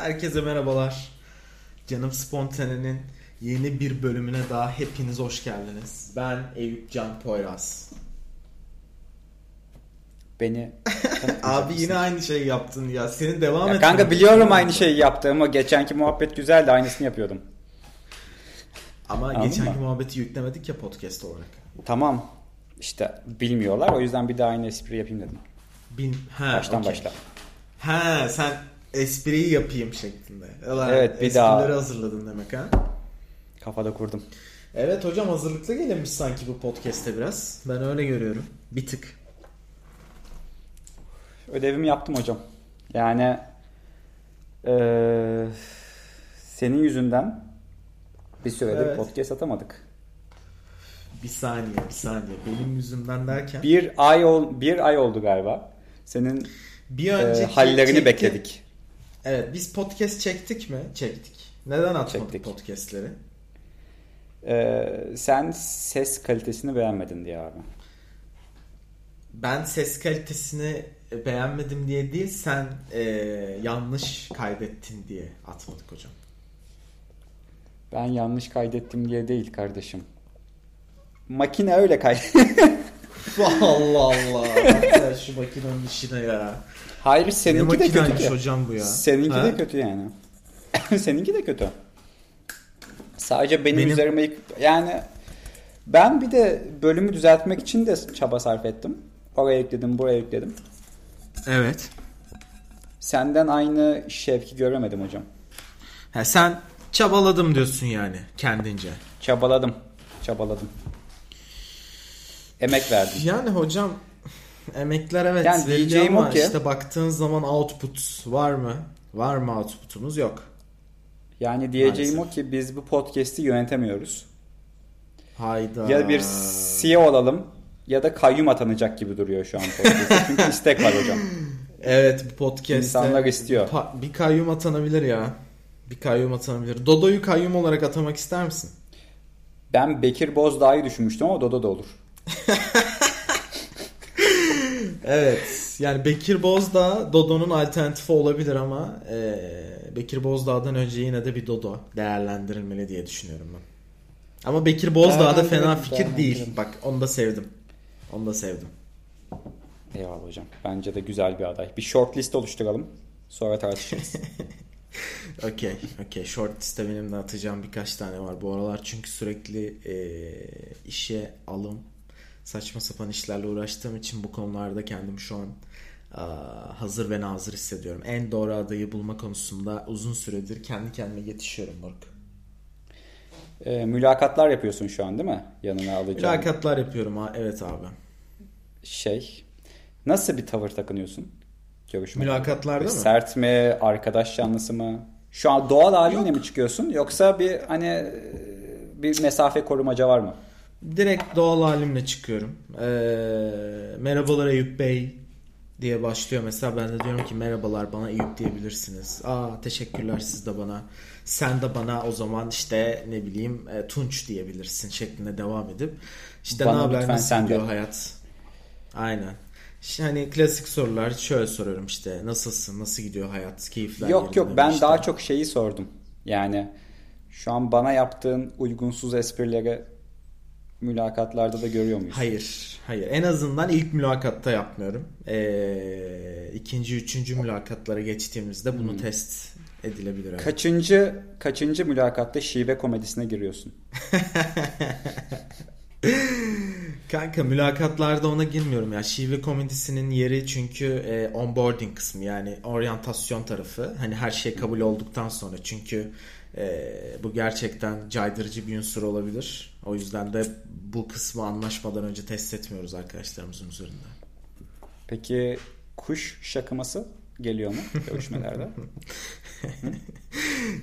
Herkese merhabalar. Canım Spontane'nin yeni bir bölümüne daha hepiniz hoş geldiniz. Ben Eyüp Can Poyraz. Beni Abi yine aynı şeyi yaptın ya. Senin devam et. kanka biliyorum aynı şeyi yaptığımı. Geçenki muhabbet güzeldi. Aynısını yapıyordum. Ama Anladın geçenki mı? muhabbeti yüklemedik ya podcast olarak. Tamam. İşte bilmiyorlar. O yüzden bir daha aynı espri yapayım dedim. Bin... Ha, Baştan okey. başla. Ha sen espriyi yapayım şeklinde. Ulan, Evet, bir esprileri daha. hazırladın demek ha. Kafada kurdum. Evet hocam hazırlıklı gelinmiş sanki bu podcast'te biraz. Ben öyle görüyorum. Bir tık. Ödevimi yaptım hocam. Yani eee, senin yüzünden bir süredir Evet. podcast atamadık. Bir saniye bir saniye. Benim yüzümden derken. Bir ay ol, bir ay oldu galiba. Senin Bir eee, önceki hallerini çekti- bekledik. Evet biz podcast çektik mi? Çektik. Neden atmadık Çektik. podcastleri? Eee, sen ses kalitesini beğenmedin diye abi. Ben ses kalitesini beğenmedim diye değil sen e, yanlış kaydettin diye atmadık hocam. Ben yanlış kaydettim diye değil kardeşim. Makine öyle kay. Allah Allah. Sen şu makinenin işine ya. Hayır Ne seninki de makinaymış kötü. hocam bu ya? Seninki Ha? de kötü yani. seninki de kötü. Sadece benim, Benim- üzerime yık- yani ben bir de bölümü düzeltmek için de çaba sarf ettim. Oraya ekledim, buraya ekledim. Evet. Senden aynı şevki göremedim hocam. Ha, sen çabaladım diyorsun yani kendince. Çabaladım. Çabaladım. Emek verdim. Yani hocam emekler evet Yani diyeceğim ama o ki- işte baktığın zaman output var mı? Var mı outputumuz? Yok. Yani diyeceğim Maalesef. o ki biz bu podcast'i yönetemiyoruz. Hayda. Ya bir CEO olalım ya da kayyum atanacak gibi duruyor şu an podcast'te. Çünkü istek var hocam. Evet bu podcast'te İnsanlar istiyor. bir kayyum atanabilir ya. Bir kayyum atanabilir. Dodo'yu kayyum olarak atamak ister misin? Ben Bekir Bozdağ'ı düşünmüştüm ama Dodo da olur. Evet. Yani Bekir Bozdağ Dodo'nun alternatifi olabilir ama e, Bekir Bozdağ'dan önce yine de bir Dodo değerlendirilmeli diye düşünüyorum ben. Ama Bekir Bozdağ da fena fikir değil. Bak onu da sevdim. Onu da sevdim. Eyvallah hocam. Bence de güzel bir aday. Bir short list oluşturalım. Sonra tartışırız. Okey. Okey. Short liste benim de atacağım birkaç tane var bu aralar. Çünkü sürekli e, işe alım saçma sapan işlerle uğraştığım için bu konularda kendimi şu an hazır ve nazır hissediyorum. En doğru adayı bulma konusunda uzun süredir kendi kendime yetişiyorum Moruk. Ee, mülakatlar yapıyorsun şu an değil mi? Yanına alacağım. Mülakatlar yapıyorum ha. Evet abi. Şey. Nasıl bir tavır takınıyorsun? Görüşme. Mülakatlarda mı? Sert mi? Arkadaş canlısı mı? Şu an doğal halinle mi çıkıyorsun? Yoksa bir hani e, bir mesafe korumaca var mı? Direkt doğal halimle çıkıyorum. Ee, merhabalar Eyüp Bey diye başlıyor mesela. Ben de diyorum ki merhabalar bana Eyüp diyebilirsiniz. Aa teşekkürler siz de bana. Sen de bana o zaman işte ne bileyim e, Tunç diyebilirsin şeklinde devam edip. İşte ne haber nasıl sen de. gidiyor hayat? Aynen. İşte hani klasik sorular şöyle soruyorum işte nasılsın nasıl gidiyor hayat keyifler Yok yok ben işte? daha çok şeyi sordum. Yani şu an bana yaptığın uygunsuz esprileri mülakatlarda da görüyor muyuz? Hayır, hayır. En azından ilk mülakatta yapmıyorum. Ee, ikinci, üçüncü mülakatlara geçtiğimizde bunu test edilebilir. evet. Kaçıncı kaçıncı mülakatta şive komedisine giriyorsun? Kanka mülakatlarda ona girmiyorum ya. Şive komedisinin yeri çünkü e, onboarding kısmı yani oryantasyon tarafı. Hani her şey kabul olduktan sonra çünkü e, bu gerçekten caydırıcı bir unsur olabilir. O yüzden de bu kısmı anlaşmadan önce test etmiyoruz arkadaşlarımızın üzerinde. Peki kuş şakıması geliyor mu görüşmelerde?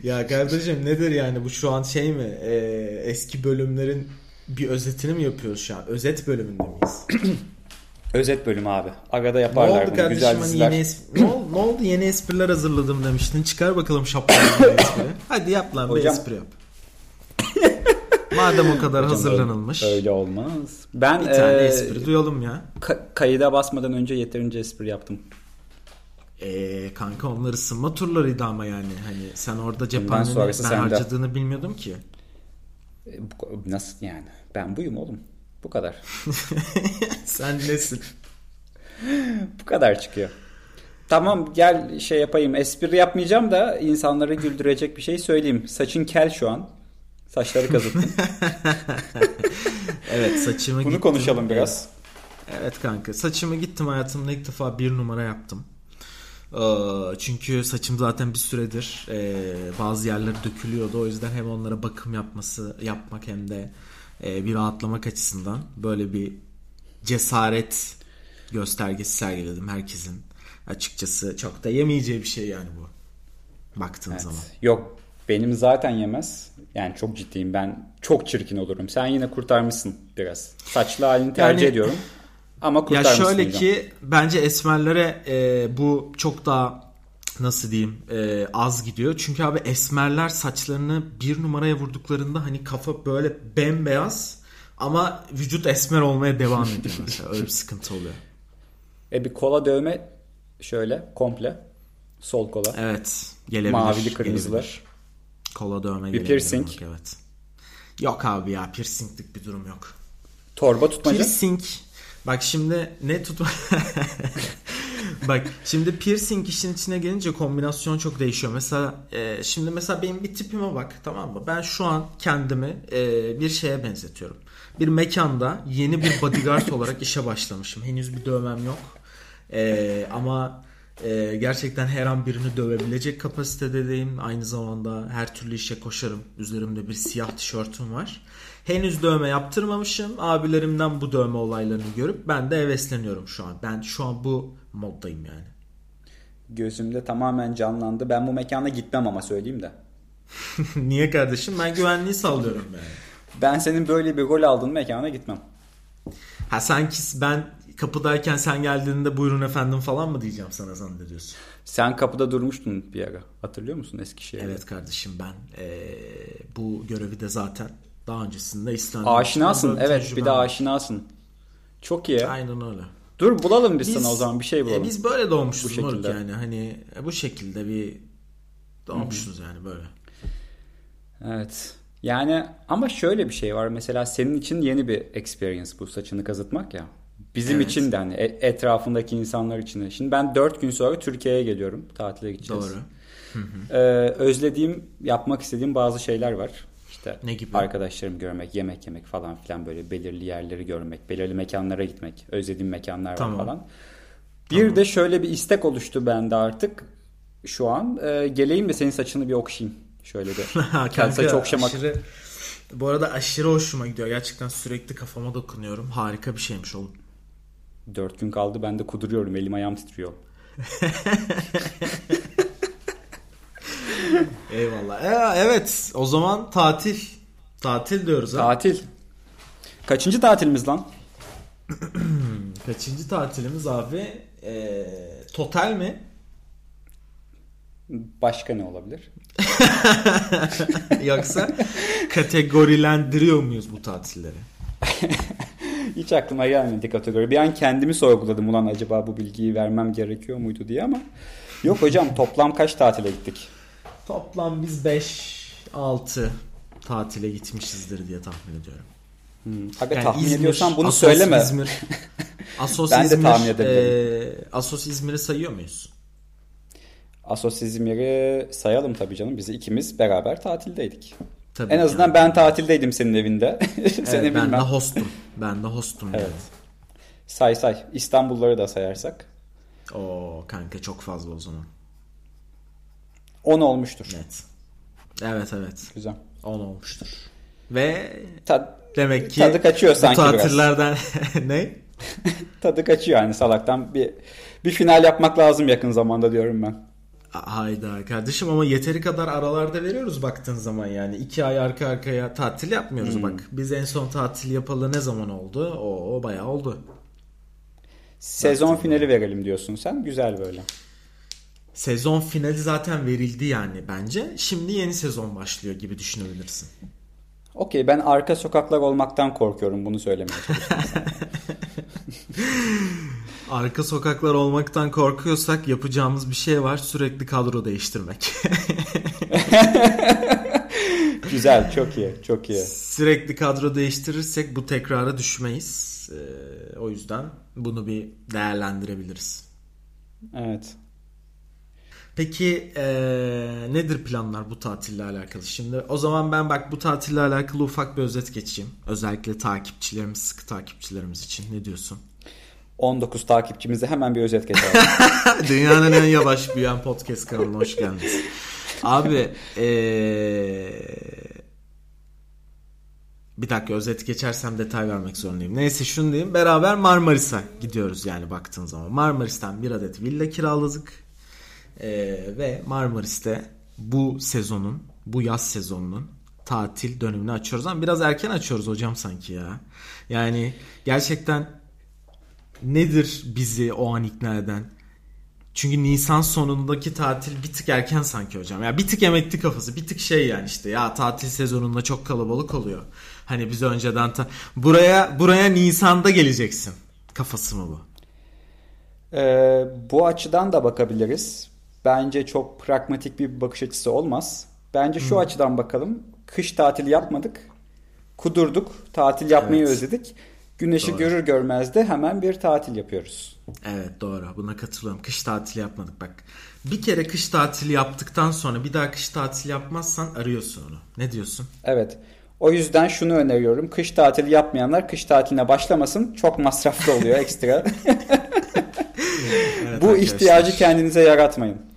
Ya kardeşim nedir yani bu şu an şey mi? Ee, eski bölümlerin bir özetini mi yapıyoruz şu an? Özet bölümünde miyiz? Özet bölüm abi. Arada ne yaparlar oldu bunu kardeşim güzel hani yeni es- ne, oldu, ne oldu yeni espriler hazırladım demiştin. Çıkar bakalım şapkadan bir espri. Hadi yap lan bir Hocam- espri yap. Madem o kadar Hocam hazırlanılmış. Öyle olmaz. Ben Bir tane e, espri duyalım ya. ka- kayıda basmadan önce yeterince espri yaptım. Ee, kanka onlar ısınma turlarıydı ama yani hani sen orada cephaneni ben sende. harcadığını bilmiyordum ki. E, Nasıl yani? Ben buyum oğlum. Bu kadar. sen nesin? Bu kadar çıkıyor. Tamam gel şey yapayım. Espri yapmayacağım da insanları güldürecek bir şey söyleyeyim. Saçın kel şu an. Saçları kazıttın. Evet saçımı Bunu gittim. konuşalım biraz. Evet kanka saçımı gittim hayatımda ilk defa bir numara yaptım. Ee, Çünkü saçım zaten bir süredir e, bazı yerleri dökülüyordu. O yüzden hem onlara bakım yapması yapmak hem de e, bir rahatlamak açısından böyle bir cesaret göstergesi sergiledim herkesin. Açıkçası çok da yemeyeceği bir şey yani bu. Baktığın Evet. zaman. Yok benim zaten yemez. Yani çok ciddiyim ben çok çirkin olurum. Sen yine kurtarmışsın biraz. Saçlı halini tercih Yani- ediyorum. Ama Ya kurtarmışsın şöyle hocam. ki bence esmerlere e, bu çok daha nasıl diyeyim e, az gidiyor. Çünkü abi esmerler saçlarını bir numaraya vurduklarında hani kafa böyle bembeyaz ama vücut esmer olmaya devam ediyor mesela. Öyle bir sıkıntı oluyor. E bir kola dövme şöyle komple. Sol kola. Evet. Gelebilir. Mavili kırmızılı. gelebilir. Kola dövme Bir piercing. bak, Evet. Yok abi ya piercinglik bir durum yok. Torba tutmaca. Piercing. Bak şimdi ne tut... Bak şimdi piercing işin içine gelince kombinasyon çok değişiyor. Mesela e, şimdi mesela benim bir tipime bak tamam mı? Ben şu an kendimi e, bir şeye benzetiyorum. Bir mekanda yeni bir bodyguard olarak işe başlamışım. Henüz bir dövmem yok. E, ama e, gerçekten her an birini dövebilecek kapasitedeyim. Aynı zamanda her türlü işe koşarım. Üzerimde bir siyah tişörtüm var. Henüz dövme yaptırmamışım. Abilerimden bu dövme olaylarını görüp ben de hevesleniyorum şu an. Ben şu an bu moddayım yani. Gözümde tamamen canlandı. Ben bu mekana gitmem ama söyleyeyim de. Niye kardeşim? Ben güvenliği sağlıyorum yani. Ben senin böyle bir rol aldığın mekana gitmem. Ha sanki ben kapıdayken sen geldiğinde buyurun efendim falan mı diyeceğim sana zannediyorsun? Sen kapıda durmuştun bir ara. Hatırlıyor musun Eskişehir'de? Evet kardeşim ben eee, bu görevi de zaten daha öncesinde İstanbul'da Aşinasın. Evet bir de aşinasın. Çok iyi. Aynen öyle. Dur bulalım biz, sana o zaman bir şey e, bulalım. biz böyle doğmuşuz Bu şekilde. yani hani e, bu şekilde bir doğmuşuz yani böyle. Evet. Yani ama şöyle bir şey var. Mesela senin için yeni bir experience bu saçını kazıtmak ya. Bizim Evet. için de hani e- etrafındaki insanlar için de. Şimdi ben 4 gün sonra Türkiye'ye geliyorum. Tatile gideceğiz. Doğru. Ee, özlediğim, yapmak istediğim bazı şeyler var. İşte Ne gibi? arkadaşlarımı görmek, yemek yemek falan filan böyle belirli yerleri görmek, belirli mekanlara gitmek, özlediğim mekanlar Tamam. var falan. Bir de şöyle bir istek oluştu bende artık şu an. Ee, geleyim de senin saçını bir okşayayım. Şöyle. Ha, Kel saç okşamak. aşırı, bu arada aşırı hoşuma gidiyor. Gerçekten sürekli kafama dokunuyorum. Harika bir şeymiş oğlum. Dört gün kaldı ben de kuduruyorum. Elim ayağım titriyor. Eyvallah. Ee, evet o zaman tatil. Tatil diyoruz ha. Tatil. Kaçıncı tatilimiz lan? Kaçıncı tatilimiz abi? Ee, total mi? Başka ne olabilir? Yoksa kategorilendiriyor muyuz bu tatilleri? Hiç aklıma gelmedi kategori. Bir an kendimi sorguladım ulan acaba bu bilgiyi vermem gerekiyor muydu diye ama yok hocam toplam kaç tatile gittik? Toplam biz 5-6 tatile gitmişizdir diye tahmin ediyorum. Hmm. Aga Yani tahmin İzmir, ediyorsan bunu Assos, söyleme. İzmir. Asos Ben de İzmir, tahmin edebilirim. e, Asos İzmir'i sayıyor muyuz? Asos İzmir'i sayalım tabii canım. Biz ikimiz beraber tatildeydik. Tabii en azından yani. ben tatildeydim senin evinde. Seni Evet, ben de bilmem. hostum. Ben de hostum. Evet. yani. Say say. İstanbulları da sayarsak. Oo kanka çok fazla o zaman. 10 olmuştur. Net. Evet evet. Güzel. 10 olmuştur. Ve Ta- demek ki Tadı kaçıyor bu sanki biraz. tatillerden ne? tadı kaçıyor yani salaktan. Bir, bir final yapmak lazım yakın zamanda diyorum ben. Hayda kardeşim ama yeteri kadar aralarda veriyoruz baktığın zaman yani. iki ay arka arkaya tatil yapmıyoruz Hmm. bak. Biz en son tatil yapalı ne zaman oldu? O, o bayağı oldu. Sezon finali verelim diyorsun sen. Güzel böyle. Sezon finali zaten verildi yani bence. Şimdi yeni sezon başlıyor gibi düşünebilirsin. Okey ben arka sokaklar olmaktan korkuyorum bunu söylemeye. Arka sokaklar olmaktan korkuyorsak yapacağımız bir şey var. Sürekli kadro değiştirmek. Güzel, çok iyi, çok iyi. Sürekli kadro değiştirirsek bu tekrara düşmeyiz. Ee, o yüzden bunu bir değerlendirebiliriz. Evet. Peki ee, nedir planlar bu tatille alakalı? Şimdi o zaman ben bak bu tatille alakalı ufak bir özet geçeyim. Özellikle takipçilerimiz, sıkı takipçilerimiz için. Ne diyorsun? 19 takipçimize hemen bir özet geçelim. Dünyanın en yavaş büyüyen podcast kanalına hoş geldiniz. Abi ee... bir dakika özet geçersem detay vermek zorundayım. Neyse şunu diyeyim. Beraber Marmaris'a gidiyoruz yani baktığın zaman. Marmaris'ten bir adet villa kiraladık. Ee, ve Marmaris'te bu sezonun, bu yaz sezonunun tatil dönemini açıyoruz. Ama biraz erken açıyoruz hocam sanki ya. Yani gerçekten nedir bizi o an ikna eden? Çünkü Nisan sonundaki tatil bir tık erken sanki hocam. Ya bir tık emekli kafası, bir tık şey yani işte ya tatil sezonunda çok kalabalık oluyor. Hani biz önceden ta- buraya buraya Nisan'da geleceksin. Kafası mı bu? Ee, bu açıdan da bakabiliriz. Bence çok pragmatik bir bakış açısı olmaz. Bence şu hmm. açıdan bakalım. Kış tatili yapmadık. Kudurduk. Tatil yapmayı evet. özledik. Güneşi doğru. görür görmez de hemen bir tatil yapıyoruz. Evet doğru. Buna katılıyorum. Kış tatili yapmadık bak. Bir kere kış tatili yaptıktan sonra bir daha kış tatili yapmazsan arıyorsun onu. Ne diyorsun? Evet. O yüzden şunu öneriyorum. Kış tatili yapmayanlar kış tatiline başlamasın. Çok masraflı oluyor ekstra. evet, Bu ihtiyacı kendinize yaratmayın.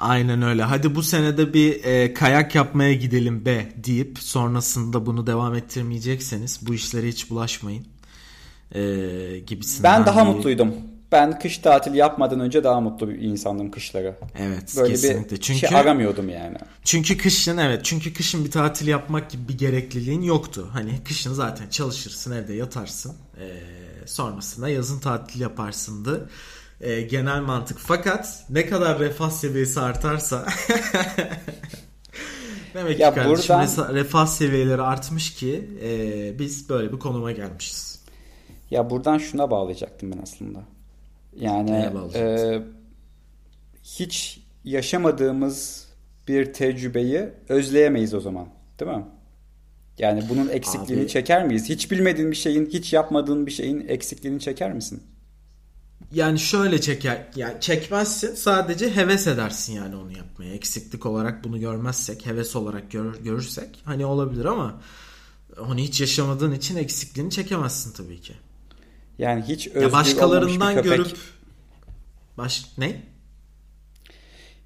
Aynen öyle. Hadi bu senede bir e, kayak yapmaya gidelim be deyip sonrasında bunu devam ettirmeyecekseniz bu işlere hiç bulaşmayın. E, gibisinden. Ben daha bir... mutluydum. Ben kış tatili yapmadan önce daha mutlu bir insandım kışları. Evet Böyle kesinlikle. bir çünkü, şey aramıyordum yani. Çünkü kışın evet çünkü kışın bir tatil yapmak gibi bir gerekliliğin yoktu. Hani kışın zaten çalışırsın evde yatarsın. Ee, sonrasında yazın tatil yaparsındı e, genel mantık. Fakat ne kadar refah seviyesi artarsa demek ki ya kardeşim buradan, refah seviyeleri artmış ki e, biz böyle bir konuma gelmişiz. Ya buradan şuna bağlayacaktım ben aslında. Yani e, hiç yaşamadığımız bir tecrübeyi özleyemeyiz o zaman. Değil mi? Yani bunun eksikliğini Abi, çeker miyiz? Hiç bilmediğin bir şeyin, hiç yapmadığın bir şeyin eksikliğini çeker misin? Yani şöyle çeker yani çekmezsin sadece heves edersin yani onu yapmaya eksiklik olarak bunu görmezsek heves olarak gör, görürsek hani olabilir ama onu hiç yaşamadığın için eksikliğini çekemezsin tabii ki. Yani hiç özgür ya başkalarından bir görüp baş ne?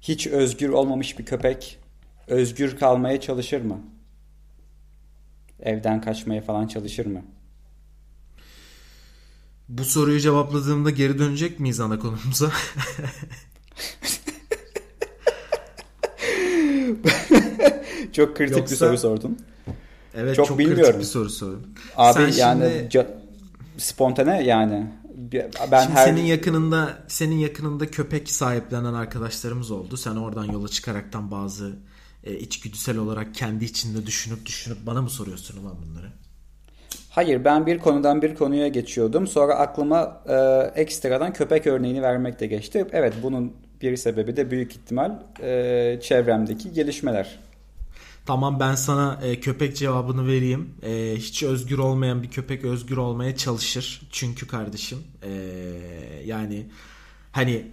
Hiç özgür olmamış bir köpek özgür kalmaya çalışır mı? Evden kaçmaya falan çalışır mı? Bu soruyu cevapladığımda geri dönecek miyiz ana konumuza? çok kritik Yoksa... bir soru sordun. Evet çok, çok bilmiyorum. kritik bir soru sordun. Abi Sen yani şimdi... spontane yani ben Şimdi her... senin yakınında senin yakınında köpek sahiplenen arkadaşlarımız oldu. Sen oradan yola çıkaraktan bazı e, içgüdüsel olarak kendi içinde düşünüp düşünüp bana mı soruyorsun ulan bunları? Hayır ben bir konudan bir konuya geçiyordum. Sonra aklıma e, ekstradan köpek örneğini vermek de geçti. Evet bunun bir sebebi de büyük ihtimal e, çevremdeki gelişmeler. Tamam ben sana e, köpek cevabını vereyim. E, hiç özgür olmayan bir köpek özgür olmaya çalışır. Çünkü kardeşim e, yani hani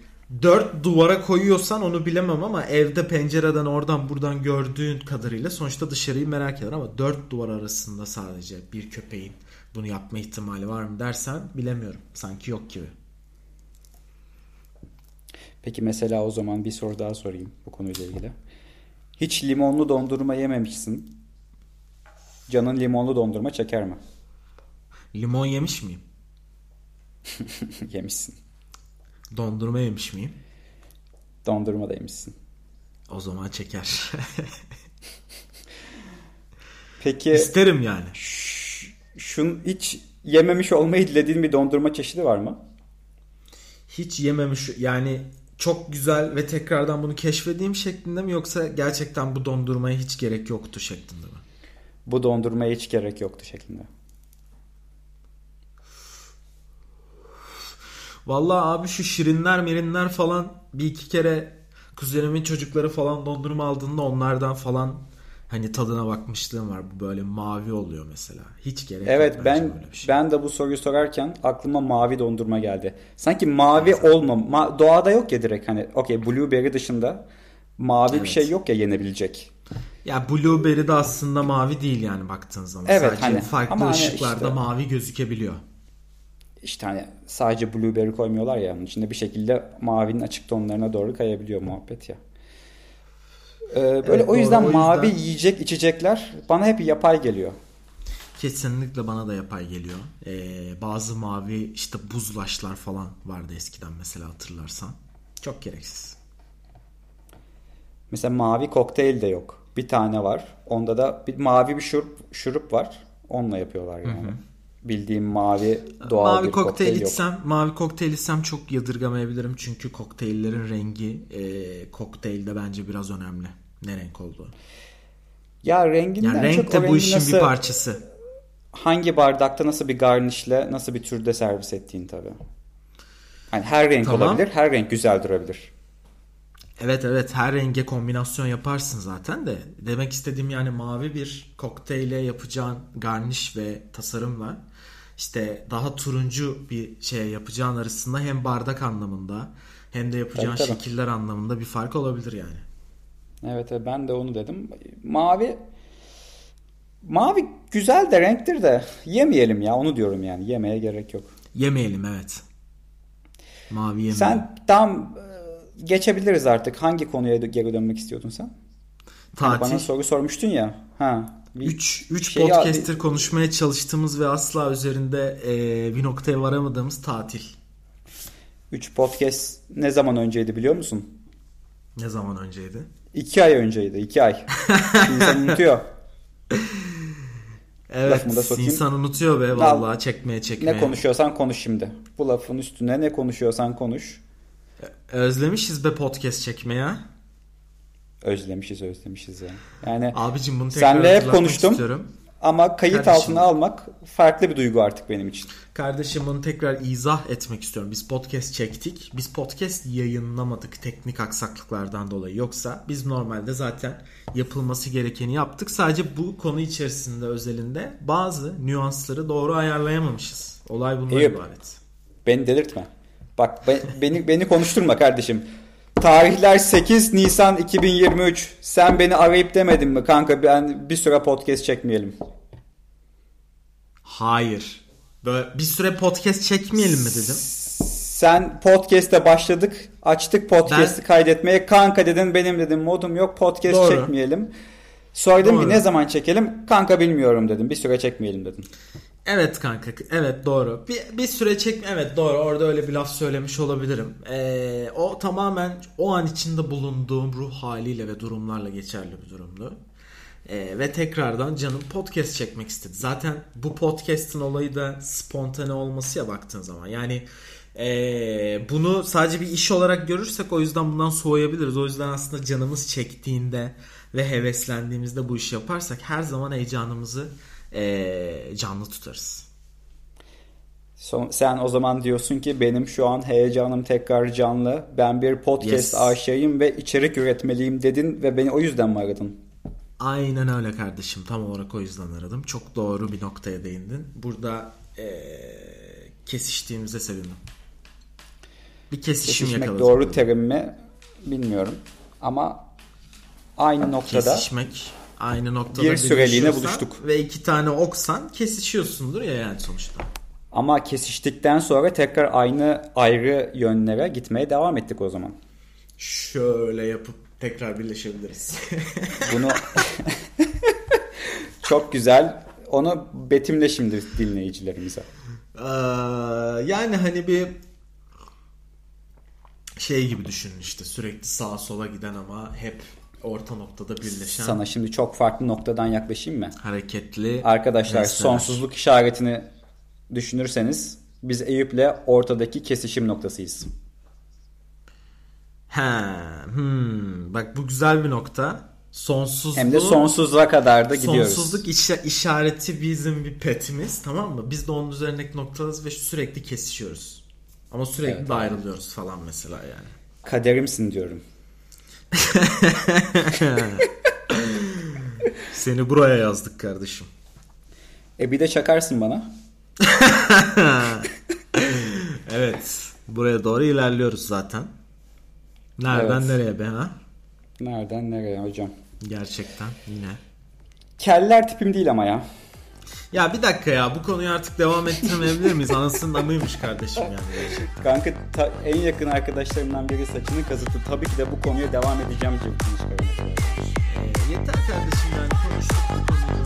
dört duvara koyuyorsan onu bilemem ama evde pencereden oradan buradan gördüğün kadarıyla sonuçta dışarıyı merak eder ama dört duvar arasında sadece bir köpeğin bunu yapma ihtimali var mı dersen bilemiyorum. Sanki yok gibi. Peki mesela o zaman bir soru daha sorayım bu konuyla ilgili. Hiç limonlu dondurma yememişsin. Canın limonlu dondurma çeker mi? Limon yemiş miyim? Yemişsin. Dondurma yemiş miyim? Dondurma da yemişsin. O zaman çeker. Peki. İsterim yani. Şun hiç yememiş olmayı dilediğin bir dondurma çeşidi var mı? Hiç yememiş yani çok güzel ve tekrardan bunu keşfedeyim şeklinde mi yoksa gerçekten bu dondurmaya hiç gerek yoktu şeklinde mi? Bu dondurmaya hiç gerek yoktu şeklinde. Vallahi abi şu şirinler merinler falan bir iki kere kuzenimin çocukları falan dondurma aldığında onlardan falan hani tadına bakmışlığım var. Bu böyle mavi oluyor mesela. Hiç gerek evet, yok ben şey. ben de bu soruyu sorarken aklıma mavi dondurma geldi. Sanki mavi evet. olma ma- doğada yok ya direkt hani okey blueberry dışında mavi evet. bir şey yok ya yenebilecek. Ya blueberry de aslında mavi değil yani baktığın zaman. Evet, Sadece hani, farklı hani ışıklarda işte, mavi gözükebiliyor. İşte hani sadece blueberry koymuyorlar ya onun içinde bir şekilde mavinin açık tonlarına doğru kayabiliyor muhabbet ya. Ee, böyle evet, o yüzden doğru, mavi yüzden... yiyecek içecekler bana hep yapay geliyor. Kesinlikle bana da yapay geliyor. Ee, bazı mavi işte buzlaşlar falan vardı eskiden mesela hatırlarsan. Çok gereksiz. Mesela mavi kokteyl de yok. Bir tane var. Onda da bir mavi bir şurup, şurup var. Onunla yapıyorlar yani. Hı hı. Bildiğim mavi doğal mavi bir kokteyl, kokteyl içsem, yok. Mavi kokteyl içsem çok yadırgamayabilirim. Çünkü kokteyllerin rengi e, kokteylde bence biraz önemli. Ne renk olduğu. Ya renginden yani renk de bu işin nasıl, bir parçası. Hangi bardakta nasıl bir garnişle nasıl bir türde servis ettiğin tabii. Hani her renk tamam. olabilir, her renk güzel durabilir. Evet evet her renge kombinasyon yaparsın zaten de demek istediğim yani mavi bir kokteyle yapacağın garniş ve tasarımla işte daha turuncu bir şey yapacağın arasında hem bardak anlamında hem de yapacağın tabii, tabii. şekiller anlamında bir fark olabilir yani. Evet, ben de onu dedim. Mavi mavi güzel de renktir de yemeyelim ya onu diyorum yani yemeye gerek yok. Yemeyelim evet. Mavi yemeyelim. Sen tam geçebiliriz artık. Hangi konuya geri dönmek istiyordun sen? Tatil. Hani bana soru sormuştun ya. Ha. 3 3 şey podcaster konuşmaya çalıştığımız ve asla üzerinde e, bir noktaya varamadığımız tatil. 3 podcast ne zaman önceydi biliyor musun? Ne zaman önceydi? 2 ay önceydi. 2 ay. İnsan unutuyor. Evet insan unutuyor be vallahi çekmeye çekmeye. Ne konuşuyorsan konuş şimdi. Bu lafın üstüne ne konuşuyorsan konuş. Özlemişiz be podcast çekmeye. Özlemişiz özlemişiz ya. Yani Abicim bunu tekrar senle hep konuştum. Istiyorum. Ama kayıt Kardeşim, altına almak farklı bir duygu artık benim için. Kardeşim bunu tekrar izah etmek istiyorum. Biz podcast çektik. Biz podcast yayınlamadık teknik aksaklıklardan dolayı. Yoksa biz normalde zaten yapılması gerekeni yaptık. Sadece bu konu içerisinde özelinde bazı nüansları doğru ayarlayamamışız. Olay bundan Eyüp, ibaret. Beni delirtme. Bak beni beni konuşturma kardeşim. Tarihler 8 Nisan 2023. Sen beni arayıp demedin mi kanka ben bir süre podcast çekmeyelim. Hayır. Böyle bir süre podcast çekmeyelim mi dedim. Sen podcast'e başladık. Açtık podcast'i ben... kaydetmeye. Kanka dedin benim dedim modum yok podcast Doğru. çekmeyelim. Sonra dedim ki ne zaman çekelim? Kanka bilmiyorum dedim. Bir süre çekmeyelim dedim. Evet kanka evet doğru. Bir, bir süre çek evet doğru. Orada öyle bir laf söylemiş olabilirim. Ee, o tamamen o an içinde bulunduğum ruh haliyle ve durumlarla geçerli bir durumdu. Ee, ve tekrardan canım podcast çekmek istedi. Zaten bu podcast'ın olayı da spontane olması ya baktığın zaman. Yani ee, bunu sadece bir iş olarak görürsek o yüzden bundan soğuyabiliriz. O yüzden aslında canımız çektiğinde ve heveslendiğimizde bu işi yaparsak her zaman heyecanımızı e, canlı tutarız. Son, sen o zaman diyorsun ki benim şu an heyecanım tekrar canlı. Ben bir podcast yes. aşığıyım ve içerik üretmeliyim dedin ve beni o yüzden mi aradın? Aynen öyle kardeşim. Tam olarak o yüzden aradım. Çok doğru bir noktaya değindin. Burada e, kesiştiğimize sevindim. Bir kesişim Kesişmek yakaladık. doğru terim mi bilmiyorum. Ama aynı noktada Kesişmek aynı noktada bir süreliğine buluştuk. Ve iki tane oksan kesişiyorsundur ya yani sonuçta. Ama kesiştikten sonra tekrar aynı ayrı yönlere gitmeye devam ettik o zaman. Şöyle yapıp tekrar birleşebiliriz. Bunu çok güzel. Onu betimle şimdi dinleyicilerimize. Ee, yani hani bir şey gibi düşünün işte sürekli sağa sola giden ama hep orta noktada birleşen. Sana şimdi çok farklı noktadan yaklaşayım mı? Hareketli. Arkadaşlar nesneler. sonsuzluk işaretini düşünürseniz biz Eyüp'le ortadaki kesişim noktasıyız. He, hmm, bak bu güzel bir nokta. Sonsuzluğu, Hem de sonsuzluğa kadar da gidiyoruz. Sonsuzluk iş, işareti bizim bir petimiz tamam mı? Biz de onun üzerindeki noktalarız ve sürekli kesişiyoruz. Ama sürekli evet, de ayrılıyoruz falan mesela yani. Kaderimsin diyorum. Seni buraya yazdık kardeşim. E bir de çakarsın bana. evet. Buraya doğru ilerliyoruz zaten. Nereden evet. nereye be ha? Nereden nereye hocam? Gerçekten yine. Keller tipim değil ama ya. Ya bir dakika ya bu konuyu artık devam ettiremeyebilir miyiz? Anasının amıymış kardeşim yani gerçekten. Kanka ta, en yakın arkadaşlarımdan biri saçını kazıttı. Tabii ki de bu konuya devam edeceğim cıvkını çıkarım. Ee, yeter kardeşim yani konuştuk bu konuyu.